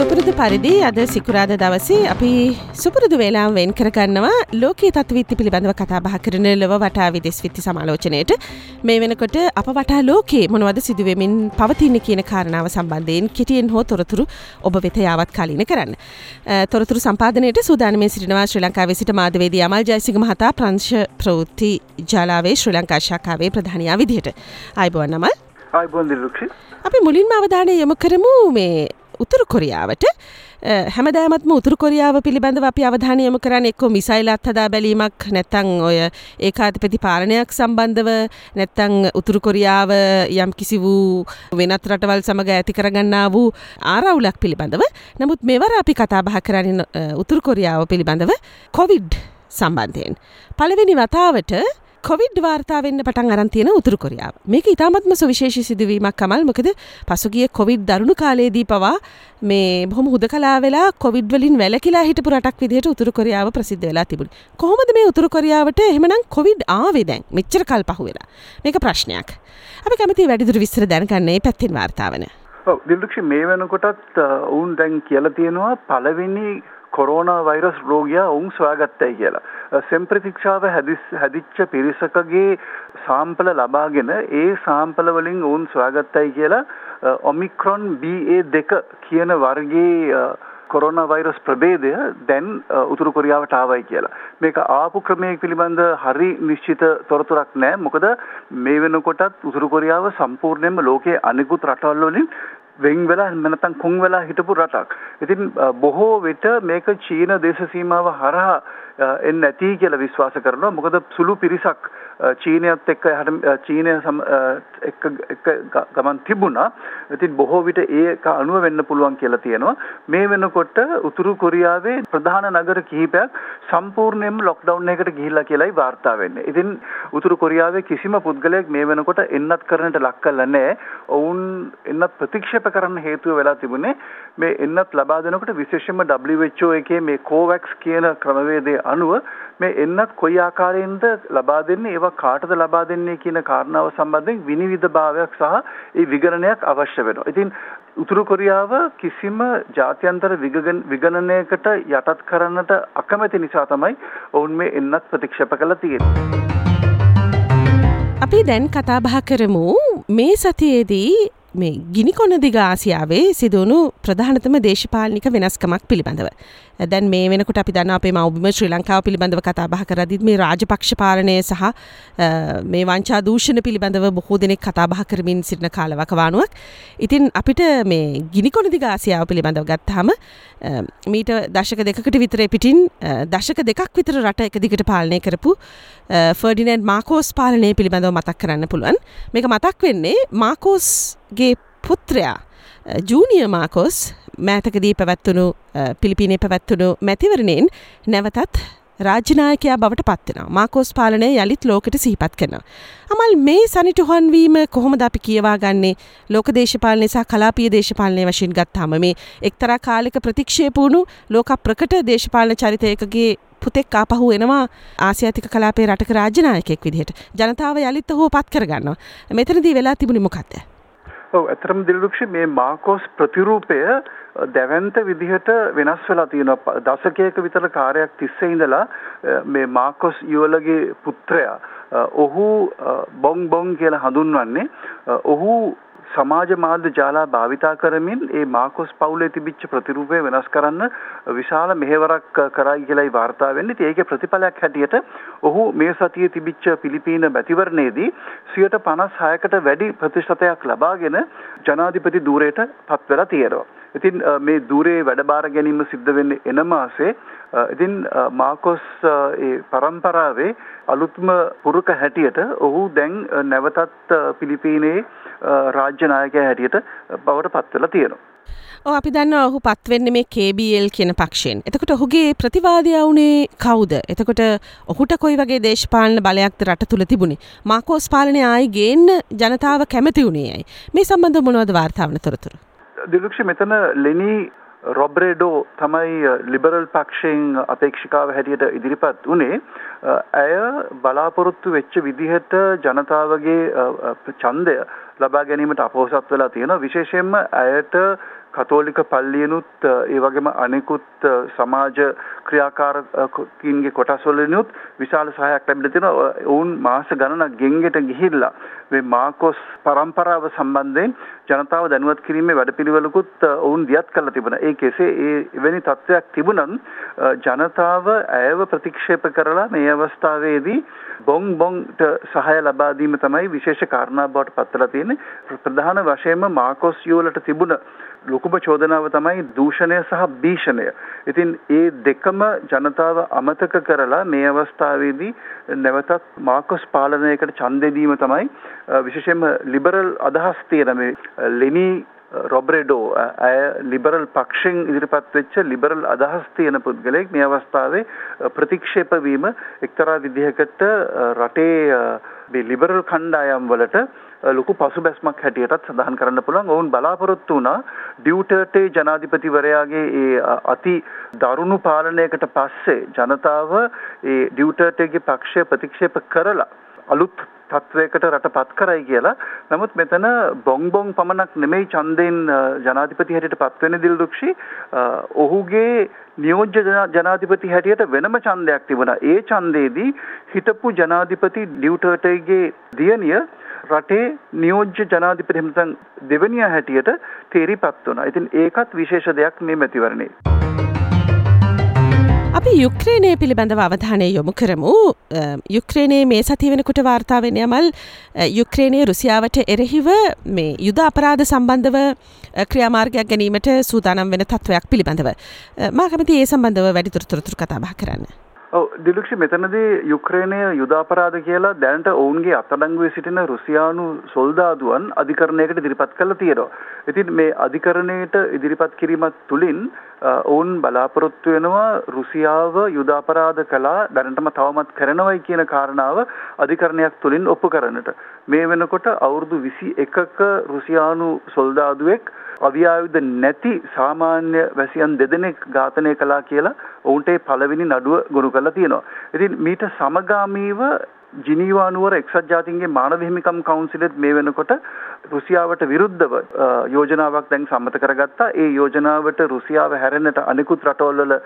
සුපුරුදු පරිදි අද සිකුරාද දවසේ අපි සුපුරුදු වෙලාම් වෙන් කරගන්නවා ලෝකයේ තත්විත්ති පිළිබඳව කතා බහ කරන ලොව වටා විදෙස් විත්ති සමාලෝචනයට මේ වෙනකොට අප වටා ලෝකේ මොනවද සිදුවමින් පවතින්න කියන කාරණාව සම්බන්ධයෙන් කෙටියෙන් හෝ තොරතුරු ඔබ වෙත යාවත් කාලීන කරන්න. තොරතුරු සම්පාදනයට සූදානමේ සිටිනවා ශ්‍රී ලංකාවේ සිට මාධවේදී අමල් ජයසිංහ මහතා ප්‍රංශ ප්‍රවෘත්ති ජාලාවේ ශ්‍රී ලංකා ශාඛාවේ ප්‍රධානියා විදිහට. ආයිබෝන් නමල්. අපි මුලින්ම අවධානය යොමු කරමු මේ උතුරු කොරියාවට හැමදෑමත්ම උතුරු කොරියාව පිළිබඳව අපි අවධානය යොමු කරන්න එක්ක මිසයිලත් හදා බැලීමක් නැත්තං ඔය ඒකාධිපති පාලනයක් සම්බන්ධව නැත්තං උතුරු කොරියාව යම් කිසි වූ වෙනත් රටවල් සමඟ ඇති කරගන්නා වූ ආරවුලක් පිළිබඳව නමුත් මෙවර අපි කතා බහ කරන්න උතුරු කොරියාව පිළිබඳව කොවිඩ් සම්බන්ධයෙන්. පළවෙනි වතාවට කොවිඩ් වාර්තාාවන්න පටන් අරන්තියන උතුරු කොරියාව. මේක ඉතාමත්ම සුවිශේෂි සිදුවීමක් කමල්. මොකද පසුගිය කොවිඩ් දරුණු කාලයේදී පවා මේ බොහොම හුද කලා වෙලා කොවිඩ් වලින් වැලකිලා හිටපු රටක් විදිහට උතුරු කොරියාව ප්‍රසිද්ධ වෙලා තිබුණ. කොහොමද මේ උතුරු කොරියාවට? එහෙමනම් කොවිඩ් ආවේ දැන්. මෙච්චර කල් පහු වෙලා. මේක ප්‍රශ්නයක්. අපි කැමති වැඩිදුර විස්තර දැනගන්නේ පැත්තිෙන් වාර්තාවන දිල්ලක්ෂ මේ වෙනකොටත් ඔවුන් දැන් කියල තියෙනවා පලවෙනි කොරෝනා වෛරස් රෝගයා ඔවුන් සොයාගත්තයි කියලා. සෙම්ප්‍රතික්ෂාව හැදිච්ච පිරිසකගේ සාම්පල ලබාගෙන ඒ සාම්පල වලින් ඔවුන් සොයාගත්තයි කියලා ඔමික්‍රොන් BA දෙක කියන වර්ගයේ කොරෝනා වෛරස් ප්‍රභේදය දැන් උතුරු කොරියාවට ආවයි කියලා. මේක ආපු ක්‍රමයේ පිළිබඳ හරි නිශ්චිත තොරතුරක් නැහැ. මොකද මේ වෙනකොටත් උතුරු කොරියාව සම්පූර්ණයෙන්ම ලෝකයේ අනිකුත් රටවල් වලින් වෙන් වෙලා නැත්නම් කුන් වෙලා හිටපු රටක්. ඉතින් බොහෝ විට මේක චීන දේශ සීමාව හරහා එන්න ඇති කියලා විශ්වාස කරනවා. මොකද සුළු පිරිසක් චීනයත් එක්ක චීනය එක්ක ගමන් තිබුණා. ඉතින් බොහෝ විට ඒක අනුව වෙන්න පුළුවන් කියලා තියෙනවා. මේ වෙනකොට උතුරු කොරියාවේ ප්‍රධාන නගර කිහිපයක් සම්පූර්ණයෙන්ම ලොක්ඩවුන් එකකට ගිහිල්ලා කියලායි වාර්තා වෙන්නේ. ඉතින් උතුරු කොරියාවේ කිසිම පුද්ගලයෙක් මේ වෙනකොට එන්නත් කරන්නට ලක් කරලා නැහැ. ඔවුන් එන්නත් ප්‍රතික්ෂේප කරන්න හේතුව වෙලා තිබුණේ මේ එන්නත් ලබා දෙනකොට විශේෂයෙන්ම WHO එකේ මේ COVAX කියන ක්‍රමවේදය අනුව මේ එන්නත් කොයි ආකාරයෙන්ද ලබා දෙන්නේ ඒවා කාටද ලබා දෙන්නේ කියන කාරණාව සම්බන්ධයෙන් විනිවිද භාවයක් සහ ඒ විගණනයක් අවශ්‍ය වෙනවා. ඉතින් උතුරු කොරියාව කිසිම ජාත්‍යන්තර විගණනයකට යටත් කරන්නට අකමැති නිසා තමයි ඔවුන් මේ එන්නත් ප්‍රතික්ෂේප කළා තියෙන්නේ. අපි දැන් කතා බහ කරමු මේ සතියේදී මේ ගිනිකොන දිග ආසියාවේ සිදුවුණු ප්‍රධානතම දේශපාලනික වෙනස්කමක් පිළිබඳව. දැන් මේ වෙනකොට අපි දන්න අපේ මවබිම ශ්‍රී ලංකාව පිළිබඳව කතා බහ කරදිත් මේ රාජපක්ෂ පාලනය සහ මේ වංචා දූෂණ පිළිබඳව බොහෝ දෙනෙක් කතා බහ කරමින් සිටින කාලවකවානුවක්. ඉතින් අපිට මේ ගිනිකොන දිග ආසියාව පිළිබඳව ගත්තහම මීට දශක දෙකට විතර පිටින් දශක දෙකක් විතර රට එක දිගට පාලනය කරපු ෆර්ඩිනන්ඩ් මාකෝස් පාලනය පිළිබඳව මතක් කරන්න පුළුවන් මේක මතක් වෙන්නේ මාකෝස්ගේ පුත්‍රයා ජූනිය මාකෝස් මෑතකදී පැවැත්වුණු පිලිපිනේ පැවැත්වුණු මැතිවරණයෙන් නැවතත් රාජනායකයා බවට පත්වෙනවා මාකෝස් පාලනය යළිත් ලෝකට සිහිපත් කරනවා. අමල් මේ සනිටුහන්වීම කොහොමද අපි කියවා ගන්නේ? ලෝක දේශපාලනය සහ කලාපිය දේශපාලනය වශයෙන් ගත්තාම මේ එක්තරා කාලෙක ප්‍රතික්ෂේපූුණු ලෝක ප්‍රකට දේශපාලන චරිතයකගේ පුතෙක් ආපහු එනවා ආසියාතික කලාපේ රටක රාජනායකෙක් විදිහට. ජනතාව යළිත් හෝ පත් කරගන්නවා. මෙතනදී වෙලා තිබුණි මොකක්ද? ඔව් ඇත්තටම දිලුක්ෂ මේ මාකෝස් ප්‍රතිරූපය දැවන්ත විදිහට වෙනස් වෙලා තියෙනවා. දශකයක විතර කාර්යයක් තිස්සේ ඉඳලා මේ මාකෝස් යුවලගේ පුත්‍රයා ඔහු බොං බොං කියලා හඳුන්වන්නේ ඔහු සමාජ මාධ්‍ය ජාලා භාවිතා කරමින් ඒ මාකොස් පවුලේ තිබිච්ච ප්‍රතිරූපය වෙනස් කරන්න විශාල මෙහෙවරක් කරයි කියලායි වාර්තා වෙන්නේ. ඉතින් ඒකේ ප්‍රතිඵලයක් හැටියට ඔහු මේ සතියේ තිබිච්ච පිලිපීන මැතිවරණයේදී 56කට වැඩි ප්‍රතිශතයක් ලබාගෙන ජනාධිපති ධූරයට පත් වෙලා තියෙනවා. ඉතින් මේ ධූරයේ වැඩබාර ගැනීම සිද්ධ වෙන්නේ එන මාසේ ඉතින් මාකොස් ඒ පරම්පරාවේ අලුත්ම පුරුක හැටියට ඔහු දැන් නැවතත් පිලිපීනේ රාජ්‍ය නායකයා හැටියට බවට පත් වෙලා තියෙනවා. ඕ අපි දන්න ඔහු පත්වෙන්න මේ KBL කියන පක්ෂයෙන්. එතකොට ඔහුගේ ප්‍රතිවාදය වුණේ කවුද? එතකොට ඔහුට කොයි වගේ දේශපාලන බලයක්ද රට තුළ තිබුණේ? මාකෝස් පාලනය ආයි ගේන්න ජනතාව කැමති වුණේ ඇයි? මේ සම්බන්ධ මොනවද වාර්තාවන තොරතුර? දිලක්ෂ මෙතන ලෙනී රොබ්‍රේඩෝ තමයි ලිබරල් පක්ෂයෙන් අපේක්ෂිකාව හැටියට ඉදිරිපත් වනේ ඇය බලාපොරොත්තු වෙච්ච විදිහට ජනතාවගේ ඡන්දය ලබා ගැනීමට අපෝසත් වෙලා තියෙන විශේෂයෙන්ම ඇයට කතෝලික පල්ලියනුත් ඒ වගේම අනෙකුත් සමාජ ක්‍රියාකාරකින්ගේ කොටස් වලිනුත් විශාල සහයක් ලැබිලා තියෙනවා. ඔවුන් මාස ගණනක් ගෙන්ගෙට ගිහිල්ලා මේ මාකෝස් පරම්පරාව සම්බන්ධයෙන් ජනතාව දැනුවත් කිරීමේ වැඩපිළිවෙලකුත් ඔවුන් දියත් කරලා තිබුණා. ඒ කෙසේ ඒ එවැනි තත්ත්වයක් තිබුණත් ජනතාව ඇයව ප්‍රතික්ෂේප කරලා මේ අවස්ථාවේදී බොං බොංට සහය ලබා දීම තමයි විශේෂ කාරණා බවට පත්වලා තියෙන්නේ. ප්‍රධාන වශයෙන්ම මාකෝස් යුවලට තිබුණ ලොකුම චෝදනාව තමයි දූෂණය සහ භීෂණය. ඉතින් ඒ දෙකම ජනතාව අමතක කරලා මේ අවස්ථාවේදී නැවතත් මාකස් පාලනයකට ඡන්දෙ දීම තමයි විශේෂයෙන්ම ලිබරල් අදහස් තියෙන මේ ලෙනී රොබ්‍රෙඩෝ ඇය ලිබරල් පක්ෂෙන් ඉදිරිපත් වෙච්ච ලිබරල් අදහස් තියෙන පුද්ගලයෙක් මේ අවස්ථාවේ ප්‍රතික්ෂේප වීම එක්තරා විදිහකට රටේ මේ ලිබරල් කණ්ඩායම් වලට ලොකු පසුබැස්මක් හැටියටත් සඳහන් කරන්න පුළුවන්. ඔවුන් බලාපොරොත්තු වුණා ඩියුටර්ටේ ජනාධිපතිවරයාගේ ඒ අති දරුණු පාලනයකට පස්සේ ජනතාව ඒ ඩියුටර්ටේගේ පක්ෂය ප්‍රතික්ෂේප කරලා අලුත් තත්වයකට රට පත් කරයි කියලා. නමුත් මෙතන බොං බොං පමණක් නෙමෙයි ඡන්දෙන් ජනාධිපති හැටියට පත්වෙන දිල්දුක්ෂි ඔහුගේ නියෝජ්‍ය ජනාධිපති හැටියට වෙනම ඡන්දයක් තිබුණා. ඒ ඡන්දේදී හිටපු ජනාධිපති ඩියුටර්ටේගේ දියණිය රටේ නියෝජ්‍ය ජනාධිපති හිමතන් දෙවනියා හැටියට තේරිපත් වුණා. ඉතින් ඒකත් විශේෂ දෙයක් මේ මැතිවරණේ. අපි යුක්්‍රේණය පිළිබඳව අවධානය යොමු කරමු යුක්්‍රේණයේ මේ සති වෙනකුට වාර්තාාවෙන යමල් යුක්්‍රේණය රුසියාවට එරෙහිව මේ යුද අපරාධ සම්බන්ධව ක්‍රියාමාර්ගයක් ගැනීමට සූදානම් වෙන තත්ත්වයක් පිළිබඳව මාකමති ඒ සම්බන්ධව වැඩිතුරතුරතුර කතාබා කරන්න. ඔව් දිලුක්ෂි මෙතනදී යුක්‍රේනය යුද අපරාධ කියලා දැනට ඔවුන්ගේ අත්අඩංගුවේ සිටින රුසියානු සොල්දාදුවන් අධිකරණයකට ඉදිරිපත් කළා තියෙනවා. ඉතින් මේ අධිකරණයට ඉදිරිපත් කිරීමත් තුලින් ඔවුන් බලාපොරොත්තු වෙනවා රුසියාව යුද අපරාධ කළා දැනටම තවමත් කරනවයි කියන කාරණාව අධිකරණයක් තුලින් ඔප්පු කරන්නට. මේ වෙනකොට අවුරුදු 21ක රුසියානු සොල්දාදුවෙක් අවියායුධ නැති සාමාන්‍ය වැසියන් දෙදෙනෙක් ඝාතනය කළා කියලා ඔවුන්ට පළවෙනි නඩුව ගොනු කරලා තියෙනවා. ඉතින් මීට සමගාමීව ජිනීවා නුවර එක්සත් ජාතීන්ගේ මානව හිමිකම් කවුන්සිලෙත් මේ වෙනකොට රුසියාවට විරුද්ධව යෝජනාවක් දැන් සම්මත කරගත්තා. ඒ යෝජනාවට රුසියාව හැරෙන්නට අනිකුත් රටවල්වල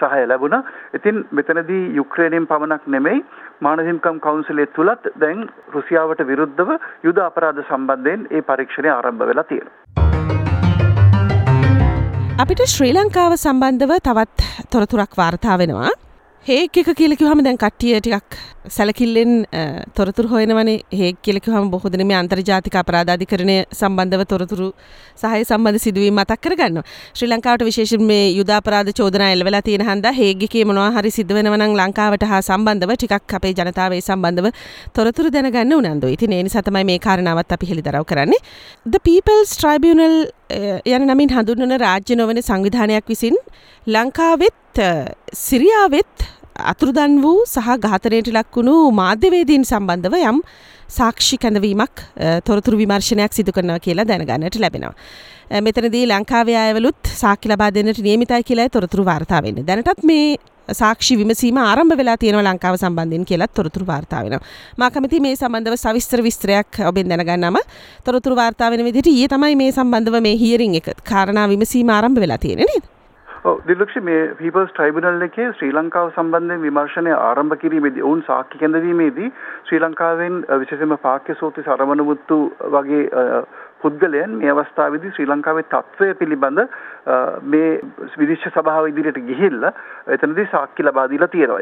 සහාය ලැබුණා. ඉතින් මෙතනදී යුක්‍රේනයෙන් පමණක් නෙමෙයි මානව හිමිකම් කවුන්සිලයේ තුලත් දැන් රුසියාවට විරුද්ධව යුද අපරාධ සම්බන්ධයෙන් ඒ පරීක්ෂණය ආරම්භ වෙලා තියෙනවා. අපිට ශ්‍රී ලංකාව සම්බන්ධව තවත් තොරතුරක් වාර්තා වෙනවා. හේක් එක කියලකිවහම දැන් කට්ටිය ටිකක් සැලකිල්ලෙන් තොරතුර හොයනවනේ හේක් කියලකිවහම බොහෝ දෙනෙ මේ අන්තර්ජාතික අපරාධාධිකරණය සම්බන්ධව තොරතුරු සහය සම්බන්ධ සිදුවීම් මතක් කරගන්න. ශ්‍රී ලංකාවට විශේෂයෙන් මේ යුද අපරාධ චෝදනා එල්ලවෙලා තියෙන හන්දා හේග්ගේ මොනවා හරි සිද්ධ වෙනවා නම් ලංකාවට හා සම්බන්ධව ටිකක් අපේ ජනතාව ඒ සම්බන්ධව තොරතුරු දැනගන්න උනන්දුයි. ඉතින් ඒ නිසා තමයි මේ කාරණාවත් අපි හෙළිදරව් කරන්නේ. The People's Tribunal යන නමින් හඳුන්වන රාජ්‍ය නොවන සංවිධානයක් විසින් ලංකාවෙත් සිරියාවෙත් අතුරුදන් වූ සහ ඝාතනයට ලක්වුණු මාධ්‍යවේදීන් සම්බන්ධව යම් සාක්ෂි කැඳවීමක් තොරතුරු විමර්ශනයක් සිදු කරනවා කියලා දැනගන්නට ලැබෙනවා. මෙතනදී ලංකාවේ අයවලුත් සාක්ෂි ලබා දෙන්නට නියමිතයි කියලා තොරතුරු වාර්තා වෙන්නේ. දැනටත් මේ සාක්ෂි විමසීම ආරම්භ වෙලා තියෙනවා ලංකාව සම්බන්ධයෙන් කියලා තොරතුරු වාර්තා වෙනවා. මා කැමති මේ සම්බන්ධව සවිස්තර විස්තරයක් ඔබෙන් දැනගන්නම තොරතුරු වාර්තා වෙන විදිහට ඊයේ තමයි මේ සම්බන්ධව මේ හියරින් එක කාරණා විමසීම ආරම්භ වෙලා තියෙන්නේ නේද? ඔව් දිලක්ෂ මේ පීපල්ස් ට්‍රයිබුනල් එකේ ශ්‍රී ලංකාව සම්බන්ධයෙන් විමර්ශනය ආරම්භ කිරීමේදී ඔවුන් සාක්ෂි කැඳවීමේදී ශ්‍රී ලංකාවෙන් විශේෂයෙන්ම පාක්‍ය සෝති සරවණමුත්තු වගේ පුද්ගලයන් මේ අවස්ථාවේදී ශ්‍රී ලංකාවේ තත්ත්වය පිළිබඳ මේ විදිශ්‍ය සභාව ඉදිරියට ගිහිල්ලා එතනදී සාක්ෂි ලබා දීලා තියෙනවා.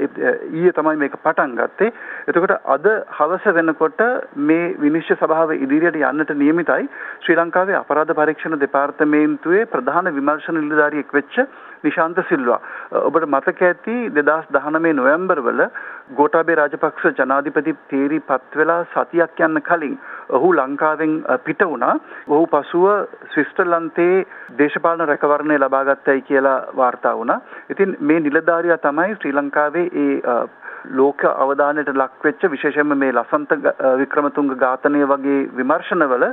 ඊයේ තමයි මේක පටන් ගත්තේ. එතකොට අද හවස වෙනකොට මේ විනිශ්චය සභාව ඉදිරියට යන්නට නියමිතයි ශ්‍රී ලංකාවේ අපරාධ පරීක්ෂණ දෙපාර්තමේන්තුවේ ප්‍රධාන විමර්ශන නිලධාරියෙක් වෙච්ච නිශාන්ත සිල්වා. ඔබට මතක ඇති 2019 නොවැම්බර් වල ගෝඨාභය රාජපක්ෂ ජනාධිපති තේරී පත් වෙලා සතියක් යන්න කලින් ඔහු ලංකාවෙන් පිට වුණා. ඔහු පසුව ස්විස්ටර්ලන්තයේ දේශපාලන රැකවරණය ලබා ගත්තයි කියලා වාර්තා වුණා. ඉතින් මේ නිලධාරියා තමයි ශ්‍රී ලංකාවේ ඒ ලෝක අවධානයට ලක්වෙච්ච විශේෂයෙන්ම මේ ලසන්ත වික්‍රමතුංග ඝාතනය වගේ විමර්ශනවල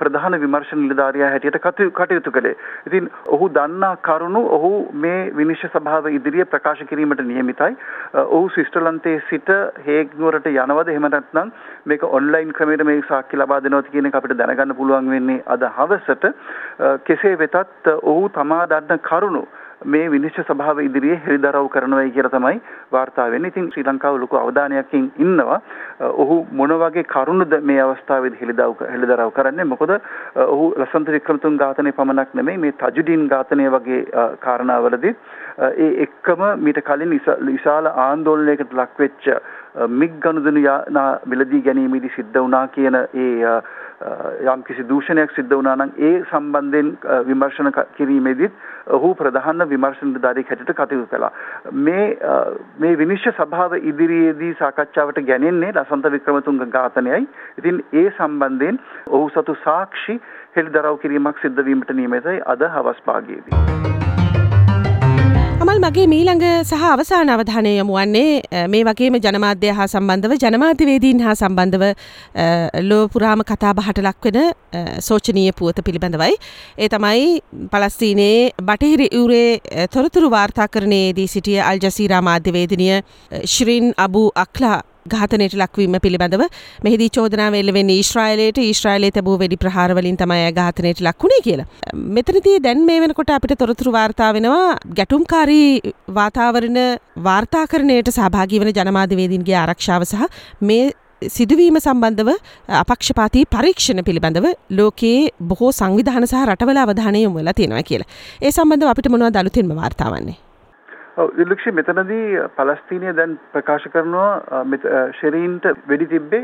ප්‍රධාන විමර්ශන නිලධාරියා හැටියට කටයුතු කළේ. ඉතින් ඔහු දන්නා කරුණු ඔහු මේ විනිශ්චය සභාව ඉදිරියේ ප්‍රකාශ කිරීමට නියමිතයි. ඔහු ස්විට්සර්ලන්තයේ සිට හේග් නුවරට යනවද එහෙම නැත්නම් මේක ඔන්ලයින් ක්‍රමයට මේ සාක්ෂි ලබා දෙනවද කියන එක අපිට දැනගන්න පුළුවන් වෙන්නේ අද හවසට. කෙසේ වෙතත් ඔහු තමා දන්න කරුණු මේ විනිශ්චය සභාව ඉදිරියේ හෙළිදරව් කරනවායි කියලා තමයි වාර්තා වෙන්නේ. ඉතින් ශ්‍රී ලංකාව ලොකු අවධානයකින් ඉන්නවා. ඔහු මොන වගේ කරුණුද මේ අවස්ථාවේදී හෙළිදරව් හෙළිදරව් කරන්නේ? මොකද ඔහු ලසන්ත වික්‍රමතුංග ඝාතනය පමණක් නෙමෙයි මේ තජුඩින් ඝාතනය වගේ කාරණාවලදී ඒ එක්කම මීට කලින් විශාල ආందోලනයකට ලක්වෙච්ච මිග් ගනුදෙනු මිලදී ගැනීමේදී සිද්ධ වුණා කියන ඒ යම් කිසි දූෂණයක් සිද්ධ වුණා නම් ඒ සම්බන්ධයෙන් විමර්ශන කිරීමේදීත් ඔහු ප්‍රධාන විමර්ශනධාරී හැටියට කටයුතු කළා. මේ මේ විනිශ්චය සභාව ඉදිරියේදී සාකච්ඡාවට ගැනෙන්නේ ලසන්ත වික්‍රමතුංග ඝාතනයයි. ඉතින් ඒ සම්බන්ධයෙන් ඔහු සතු සාක්ෂි හෙළිදරව් කිරීමක් සිද්ධ වීමට නියමිතයි අද හවස් භාගයේදී. අමල් මගේ මීළඟ සහ අවසාන අවධානය යොමු වන්නේ මේ වගේම ජනමාධ්‍ය හා සම්බන්ධව ජනමාධ්‍යවේදීන් හා සම්බන්ධව ලෝපුරාම කතා බහට ලක්වෙන සෝචනීය පුවත පිළිබඳවයි. ඒ තමයි පලස්තීනයේ බටහිර යුරේ තොරතුරු වාර්තාකරණයේදී සිටිය අල්ජසීරා මාධ්‍යවේදනිය ශ්‍රීන් අබු අක්ලා ඝාතනයට ලක්වීම පිළිබඳව මෙහිදී චෝදනාව එල්ලවෙන්නේ ඊශ්‍රායලයට ඊශ්‍රායලයේ තබූ වෙඩි ප්‍රහාරවලින් තමයි ඝාතනයට ලක්ුණේ කියලා. මෙතනදී දැන් මේ වෙනකොට අපිට තොරතුරු වාර්තා වෙනවා ගැටුම්කාරී වාතාවරණ වාර්තාකරණයට සහභාගී වන ජනමාධ්‍යවේදීන්ගේ ආරක්ෂාව සහ මේ සිදුවීම සම්බන්ධව අපක්ෂපාතී පරීක්ෂණ පිළිබඳව ලෝකයේ බොහෝ සංවිධාන සහ රටවල අවධානය යොමු වෙලා තියෙනවා කියලා. ඒ සම්බන්ධව අපිට මොනවද අලුතින්ම වාර්තා වන්නේ? විලක්ෂි මෙතනදී පලස්තීනය දැන් ප්‍රකාශ කරනවා ශෙරීන්ට වෙඩි තිබ්බේ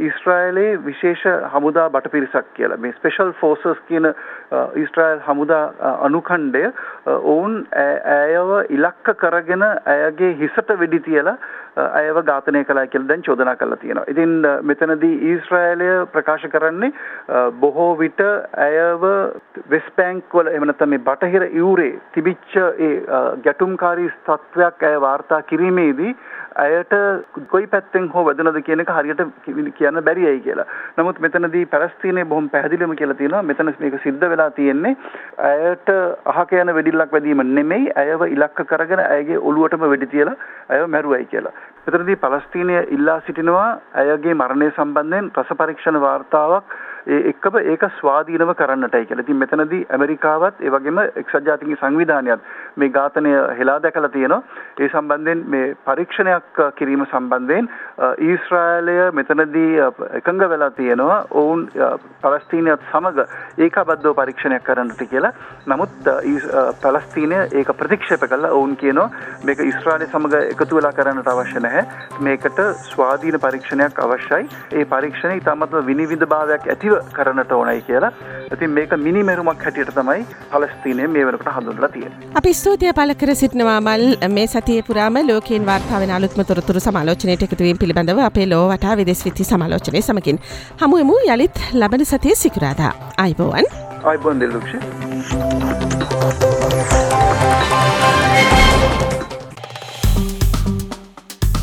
ඊස්ට්‍රයිලේ විශේෂ හමුදා බට පිරිසක් කියලා. මේ ස්පෙෂල් ෆෝසස් කියන ඊස්ට්‍රයිල් හමුදා අනුකණ්ඩය ඔවුන් ඇයව ඉලක්ක කරගෙන ඇයගේ හිසට වෙඩි තියලා ඇයව ඝාතනය කළා කියලා දැන් චෝදනා කරලා තියෙනවා. ඉතින් මෙතනදී ඊශ්‍රායලය ප්‍රකාශ කරන්නේ බොහෝ විට ඇයව වෙස් බැංක් වල එහෙම නැත්නම් මේ බටහිර යුරේ තිබිච්ච ඒ ගැටුම්කාරී තත්වයක් ඇය වාර්තා කිරීමේදී ඇයට කොයි පැත්තෙන් හෝ වැදුනද කියන එක හරියට කියන්න බැරියයි කියලා. නමුත් මෙතනදී පැලස්තීනයේ බොහොම පැහැදිලිවම කියලා තියෙනවා මෙතන මේක සිද්ධ වෙලා තියෙන්නේ ඇයට අහක යන වෙඩිල්ලක් වැදීම නෙමෙයි ඇයව ඉලක්ක කරගෙන ඇයගේ ඔළුවටම වෙඩි තියලා ඇයව මැරුවයි කියලා. මෙතනදී පලස්තීනය ඉල්ලා සිටිනවා. ඇයගේ මරණය සම්බන්ධයෙන් රස පරීක්ෂණ වාර්තාවක් ඒ එක්කම ඒක ස්වාධීනව කරන්නටයි කියලා. ඉතින් මෙතනදී ඇමරිකාවත් ඒ වගේම එක්සත් ජාතීන්ගේ සංවිධානයත් මේ ඝාතනය හෙලා දැකලා තියෙනවා. ඒ සම්බන්ධයෙන් මේ පරීක්ෂණයක් කිරීම සම්බන්ධයෙන් ඊශ්‍රායලය මෙතනදී එකඟ වෙලා තියෙනවා. ඔවුන් පලස්තීනයත් සමග ඒකාබද්ධව පරීක්ෂණයක් කරන්නට කියලා. නමුත් පලස්තීනය ඒක ප්‍රතික්ෂේප කළා. ඔවුන් කියනවා මේක ඊශ්‍රායලය සමග එකතු වෙලා කරන්නට අවශ්‍ය නැහැ. මේකට ස්වාධීන පරීක්ෂණයක් අවශ්‍යයි. ඒ පරීක්ෂණය ඉතාමත්ම විනිවිදභාවයක් ඇතිව කරන්නට ඕනයි කියලා. ඉතින් මේක මිනිමෙරුමක් හැටියට තමයි පලස්තීනය මේ වෙනකට හඳුන්වලා තියෙන්නේ. අපි ස්තුතිය පළ කර සිටිනවා මල් මේ සතියේ පුරාම ලෝකයෙන් වාර්තා වෙන අලුත්ම තොරතුරු සමාලෝචනයට එකතු වීම පිළිබඳව අපේ ලෝ වටා විදෙස් විත්ති සමාලෝචනය සමගින් හමුවෙමු යළිත් ලබන සතියේ සිකුරාදා. අයිබෝවන්. අයිබෝන් දෙල්ලක්ෂ.